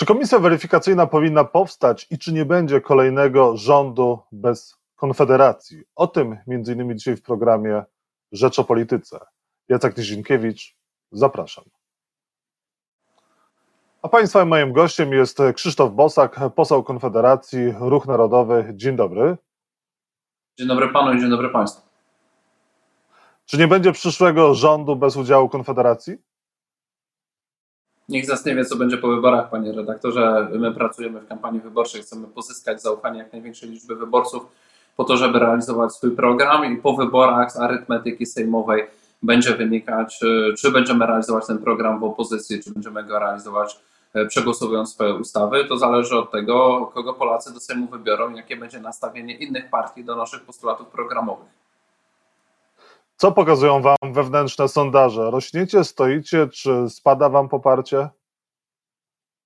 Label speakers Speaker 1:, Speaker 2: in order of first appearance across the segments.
Speaker 1: Czy komisja weryfikacyjna powinna powstać i czy nie będzie kolejnego rządu bez Konfederacji? O tym między innymi dzisiaj w programie Rzecz o Polityce. Jacek Nizinkiewicz, zapraszam. A Państwa moim gościem jest Krzysztof Bosak, poseł Konfederacji, Ruch Narodowy. Dzień dobry.
Speaker 2: Dzień dobry Panu i dzień dobry Państwu.
Speaker 1: Czy nie będzie przyszłego rządu bez udziału Konfederacji?
Speaker 2: Z nas nie wie, co będzie po wyborach, panie redaktorze. My pracujemy w kampanii wyborczej, chcemy pozyskać zaufanie jak największej liczby wyborców po to, żeby realizować swój program i po wyborach z arytmetyki sejmowej będzie wynikać, e, czy będziemy realizować ten program w opozycji, czy będziemy go realizować e, przegłosowując swoje ustawy. To zależy od tego, kogo Polacy do Sejmu wybiorą, jakie będzie nastawienie innych partii do naszych postulatów programowych.
Speaker 1: Co pokazują Wam wewnętrzne sondaże? Rośniecie, stoicie, czy spada Wam poparcie?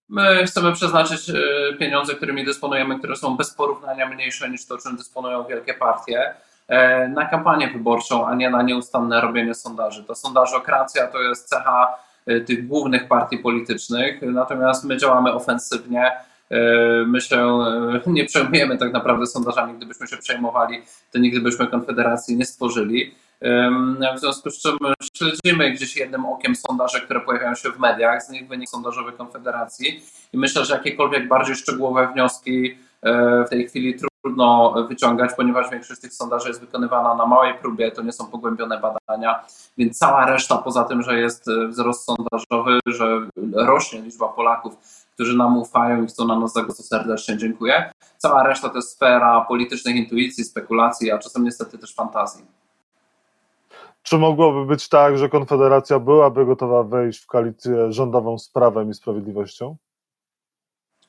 Speaker 2: My chcemy przeznaczyć e, pieniądze, którymi dysponujemy, które są bez porównania mniejsze niż to, czym dysponują wielkie partie, e, na kampanię wyborczą, a nie na nieustanne robienie sondaży. To sondażokracja to jest cecha e, tych głównych partii politycznych, natomiast my działamy ofensywnie. My się nie przejmujemy tak naprawdę sondażami. Gdybyśmy się przejmowali, to nigdy byśmy Konfederacji nie stworzyli. W związku z czym śledzimy gdzieś jednym okiem sondaże, które pojawiają się w mediach, z nich wynik sondażowy Konfederacji i myślę, że jakiekolwiek bardziej szczegółowe wnioski e, w tej chwili trudno wyciągać, ponieważ większość tych sondaży jest wykonywana na małej próbie, to nie są pogłębione badania, więc cała reszta, poza tym, że jest wzrost sondażowy, że rośnie liczba Polaków, którzy nam ufają i chcą na nas zagłosować, serdecznie dziękuję. Cała reszta to jest sfera politycznych intuicji, spekulacji, a czasem niestety też fantazji.
Speaker 1: Czy mogłoby być tak, że Konfederacja byłaby gotowa wejść w koalicję rządową z Prawem i Sprawiedliwością?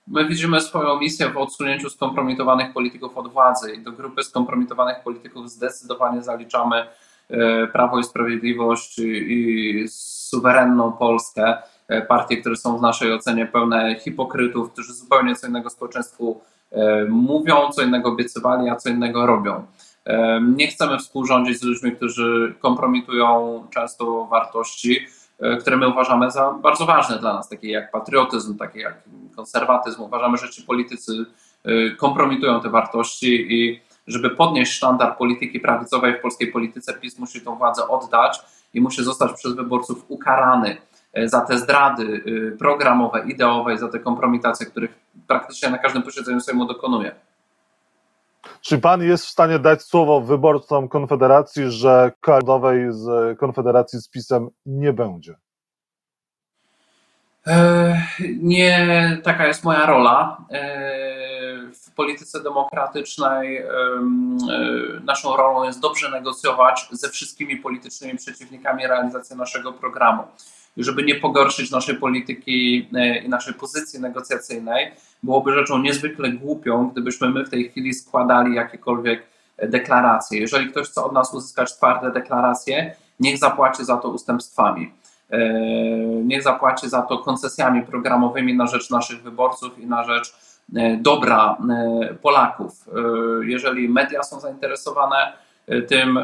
Speaker 2: My widzimy swoją misję w odsunięciu skompromitowanych polityków od władzy i do grupy skompromitowanych polityków zdecydowanie zaliczamy e, Prawo i Sprawiedliwość i suwerenną Polskę, e, partie, które są w naszej ocenie pełne hipokrytów, którzy zupełnie co innego społeczeństwu e, mówią, co innego obiecywali, a co innego robią. Nie chcemy współrządzić z ludźmi, którzy kompromitują często wartości, e, które my uważamy za bardzo ważne dla nas, takie jak patriotyzm, takie jak konserwatyzm. Uważamy, że ci politycy e, kompromitują te wartości i żeby podnieść sztandar polityki prawicowej w polskiej polityce, PiS musi tą władzę oddać i musi zostać przez wyborców ukarany e, za te zdrady programowe, ideowe i za te kompromitacje, których praktycznie na każdym posiedzeniu Sejmu dokonuje.
Speaker 1: Czy pan jest w stanie dać słowo wyborcom Konfederacji, że koalicji z Konfederacji z PiSem nie będzie?
Speaker 2: E, nie taka jest moja rola. E, w polityce demokratycznej e, naszą rolą jest dobrze negocjować ze wszystkimi politycznymi przeciwnikami realizację naszego programu żeby nie pogorszyć naszej polityki e, i naszej pozycji negocjacyjnej, byłoby rzeczą niezwykle głupią, gdybyśmy my w tej chwili składali jakiekolwiek deklaracje. Jeżeli ktoś chce od nas uzyskać twarde deklaracje, niech zapłaci za to ustępstwami. E, niech zapłaci za to koncesjami programowymi na rzecz naszych wyborców i na rzecz e, dobra Polaków. Jeżeli media są zainteresowane, tym e,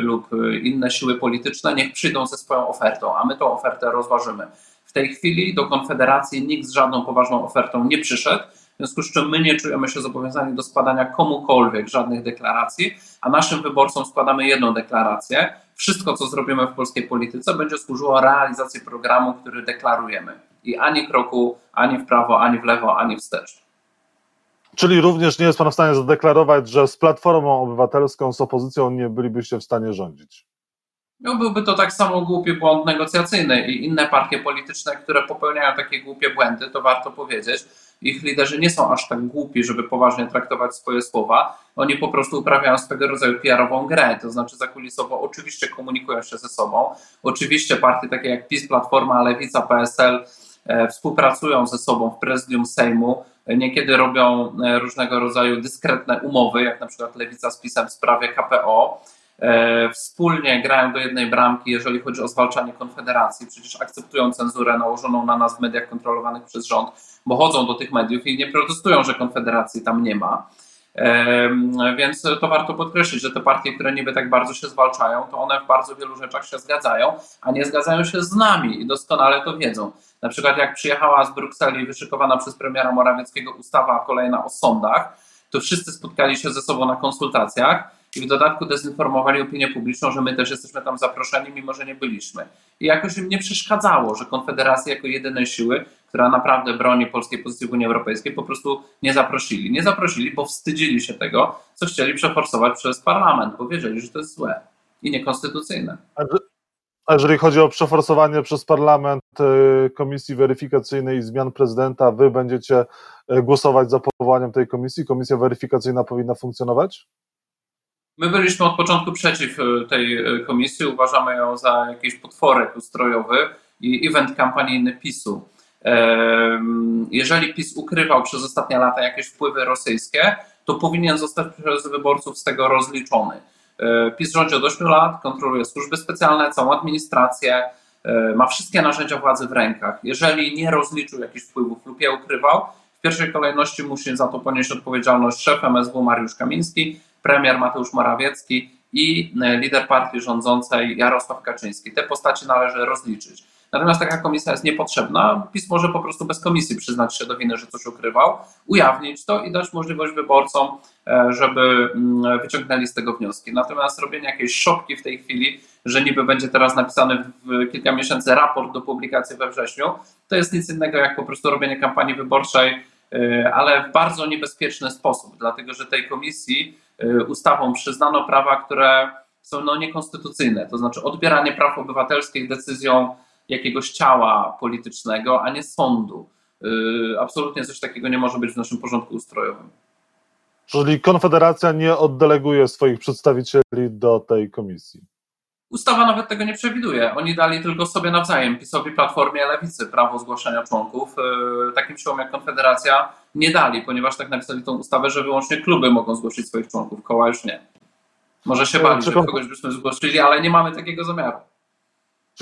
Speaker 2: lub inne siły polityczne, niech przyjdą ze swoją ofertą, a my tą ofertę rozważymy. W tej chwili do Konfederacji nikt z żadną poważną ofertą nie przyszedł, w związku z czym my nie czujemy się zobowiązani do składania komukolwiek żadnych deklaracji, a naszym wyborcom składamy jedną deklarację. Wszystko, co zrobimy w polskiej polityce, będzie służyło realizacji programu, który deklarujemy. I ani kroku, ani w prawo, ani w lewo, ani wstecz.
Speaker 1: Czyli również nie jest Pan w stanie zadeklarować, że z Platformą Obywatelską, z opozycją nie bylibyście w stanie rządzić?
Speaker 2: No, byłby to tak samo głupi błąd negocjacyjny i inne partie polityczne, które popełniają takie głupie błędy, to warto powiedzieć, ich liderzy nie są aż tak głupi, żeby poważnie traktować swoje słowa. Oni po prostu uprawiają swego rodzaju PR-ową grę, to znaczy zakulisowo oczywiście komunikują się ze sobą. Oczywiście partie takie jak PiS, Platforma, Lewica, PSL e, współpracują ze sobą w prezydium Sejmu, Niekiedy robią e, różnego rodzaju dyskretne umowy, jak na przykład Lewica z PiSem w sprawie KPO. E, wspólnie grają do jednej bramki, jeżeli chodzi o zwalczanie Konfederacji. Przecież akceptują cenzurę nałożoną na nas w mediach kontrolowanych przez rząd, bo chodzą do tych mediów i nie protestują, że Konfederacji tam nie ma. Więc to warto podkreślić, że te partie, które niby tak bardzo się zwalczają, to one w bardzo wielu rzeczach się zgadzają, a nie zgadzają się z nami i doskonale to wiedzą. Na przykład jak przyjechała z Brukseli wyszykowana przez premiera Morawieckiego ustawa kolejna o sądach, to wszyscy spotkali się ze sobą na konsultacjach i w dodatku dezinformowali opinię publiczną, że my też jesteśmy tam zaproszeni, mimo że nie byliśmy. I jakoś im nie przeszkadzało, że Konfederacja jako jedynej siły, która naprawdę broni polskiej pozycji w Unii Europejskiej, po prostu nie zaprosili. Nie zaprosili, bo wstydzili się tego, co chcieli przeforsować przez parlament, bo wiedzieli, że to jest złe i niekonstytucyjne.
Speaker 1: A jeżeli chodzi o przeforsowanie przez parlament y, komisji weryfikacyjnej i zmian prezydenta, wy będziecie y, głosować za powołaniem tej komisji? Komisja weryfikacyjna powinna funkcjonować?
Speaker 2: My byliśmy od początku przeciw y, tej komisji. Uważamy ją za jakiś potworek ustrojowy i event kampanijny PiSu. Jeżeli PiS ukrywał przez ostatnie lata jakieś wpływy rosyjskie, to powinien zostać przez wyborców z tego rozliczony. E, PiS rządzi od 8 lat, kontroluje służby specjalne, całą administrację, e, ma wszystkie narzędzia władzy w rękach. Jeżeli nie rozliczył jakichś wpływów lub je ukrywał, w pierwszej kolejności musi za to ponieść odpowiedzialność szef MSW Mariusz Kamiński, premier Mateusz Morawiecki i e, lider partii rządzącej Jarosław Kaczyński. Te postaci należy rozliczyć. Natomiast taka komisja jest niepotrzebna. PiS może po prostu bez komisji przyznać się do winy, że coś ukrywał, ujawnić to i dać możliwość wyborcom, e, żeby mm, wyciągnęli z tego wnioski. Natomiast robienie jakiejś szopki w tej chwili, że niby będzie teraz napisany w kilka miesięcy raport do publikacji we wrześniu, to jest nic innego jak po prostu robienie kampanii wyborczej, e, ale w bardzo niebezpieczny sposób, dlatego że tej komisji e, ustawą przyznano prawa, które są no niekonstytucyjne, to znaczy odbieranie praw obywatelskich decyzją jakiegoś ciała politycznego, a nie sądu. Y, absolutnie coś takiego nie może być w naszym porządku ustrojowym.
Speaker 1: Czyli Konfederacja nie oddeleguje swoich przedstawicieli do tej komisji.
Speaker 2: Ustawa nawet tego nie przewiduje. Oni dali tylko sobie nawzajem, PiSowi, Platformie, Lewicy, prawo zgłaszania członków. Y, takim siłom jak Konfederacja nie dali, ponieważ tak napisali tą ustawę, że wyłącznie kluby mogą zgłosić swoich członków, koła już nie. Może się bali, że kogoś byśmy zgłosili, ale nie mamy takiego zamiaru.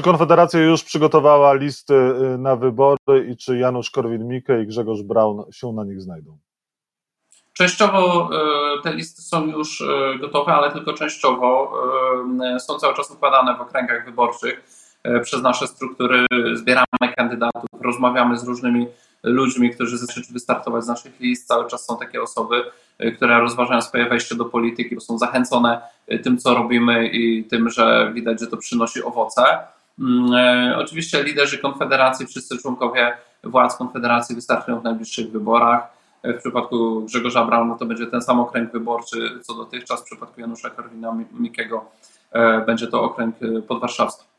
Speaker 1: Czy Konfederacja już przygotowała listy y, na wybory i czy Janusz Korwin-Mikke i Grzegorz Braun się na nich znajdą?
Speaker 2: Częściowo y, te listy są już y, gotowe, ale tylko częściowo. Są cały czas układane w okręgach wyborczych przez nasze struktury. Zbieramy kandydatów, rozmawiamy z różnymi ludźmi, którzy zechcą wystartować z naszych list. Cały czas są takie osoby, które rozważają swoje wejście do polityki, bo są zachęcone tym, co robimy i tym, że widać, że to przynosi owoce. Mm, e, oczywiście liderzy Konfederacji, wszyscy członkowie władz Konfederacji wystartują w najbliższych wyborach. E, w przypadku Grzegorza Brauna to będzie ten sam okręg wyborczy co dotychczas. W przypadku Janusza Korwina-Mikkego e, będzie to okręg podwarszawski.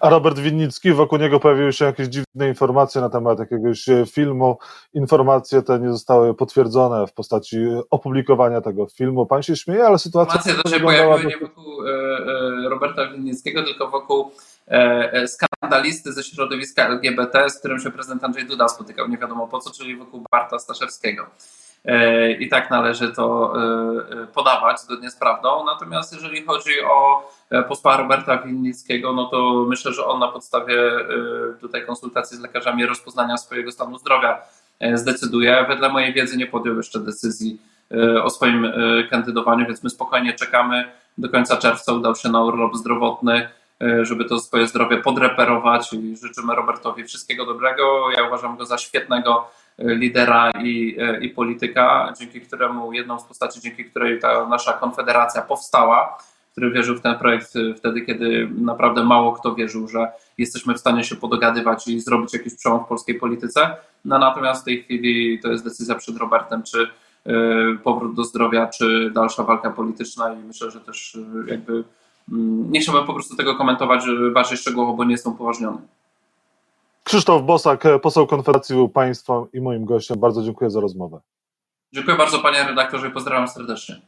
Speaker 1: A Robert Winnicki, wokół niego pojawiły się jakieś dziwne informacje na temat jakiegoś filmu. Informacje te nie zostały potwierdzone w postaci opublikowania tego filmu. Pan się śmieje, ale sytuacja.
Speaker 2: Informacje to się pojawiły nie wokół Roberta Winnickiego, tylko wokół E, e, skandalisty ze środowiska LGBT, z którym się prezydent Andrzej Duda spotykał, nie wiadomo po co, czyli wokół Barta Staszewskiego. E, I tak należy to podawać zgodnie z prawdą. Natomiast jeżeli chodzi o posła Roberta Winnickiego, no to myślę, że on na podstawie tutaj konsultacji z lekarzami rozpoznania swojego stanu zdrowia zdecyduje. Wedle mojej wiedzy nie podjął jeszcze decyzji o swoim kandydowaniu, więc my spokojnie czekamy. Do końca czerwca udał się na urlop zdrowotny E, żeby to swoje zdrowie podreperować i życzymy Robertowi wszystkiego dobrego. Ja uważam go za świetnego e, lidera i, e, i polityka, dzięki któremu, jedną z postaci, dzięki której ta nasza konfederacja powstała, który wierzył w ten projekt wtedy, kiedy naprawdę mało kto wierzył, że jesteśmy w stanie się podogadywać i zrobić jakiś przełom w polskiej polityce. No, natomiast w tej chwili to jest decyzja przed Robertem, czy powrót do zdrowia, czy dalsza walka polityczna i myślę, że też jakby Mm, nie chciałbym po prostu tego komentować bardziej szczegółowo, bo nie jestem upoważniony.
Speaker 1: Krzysztof Bosak, poseł Konfederacji był Państwa i moim gościem. Bardzo dziękuję za rozmowę.
Speaker 2: Dziękuję bardzo panie redaktorze i pozdrawiam serdecznie.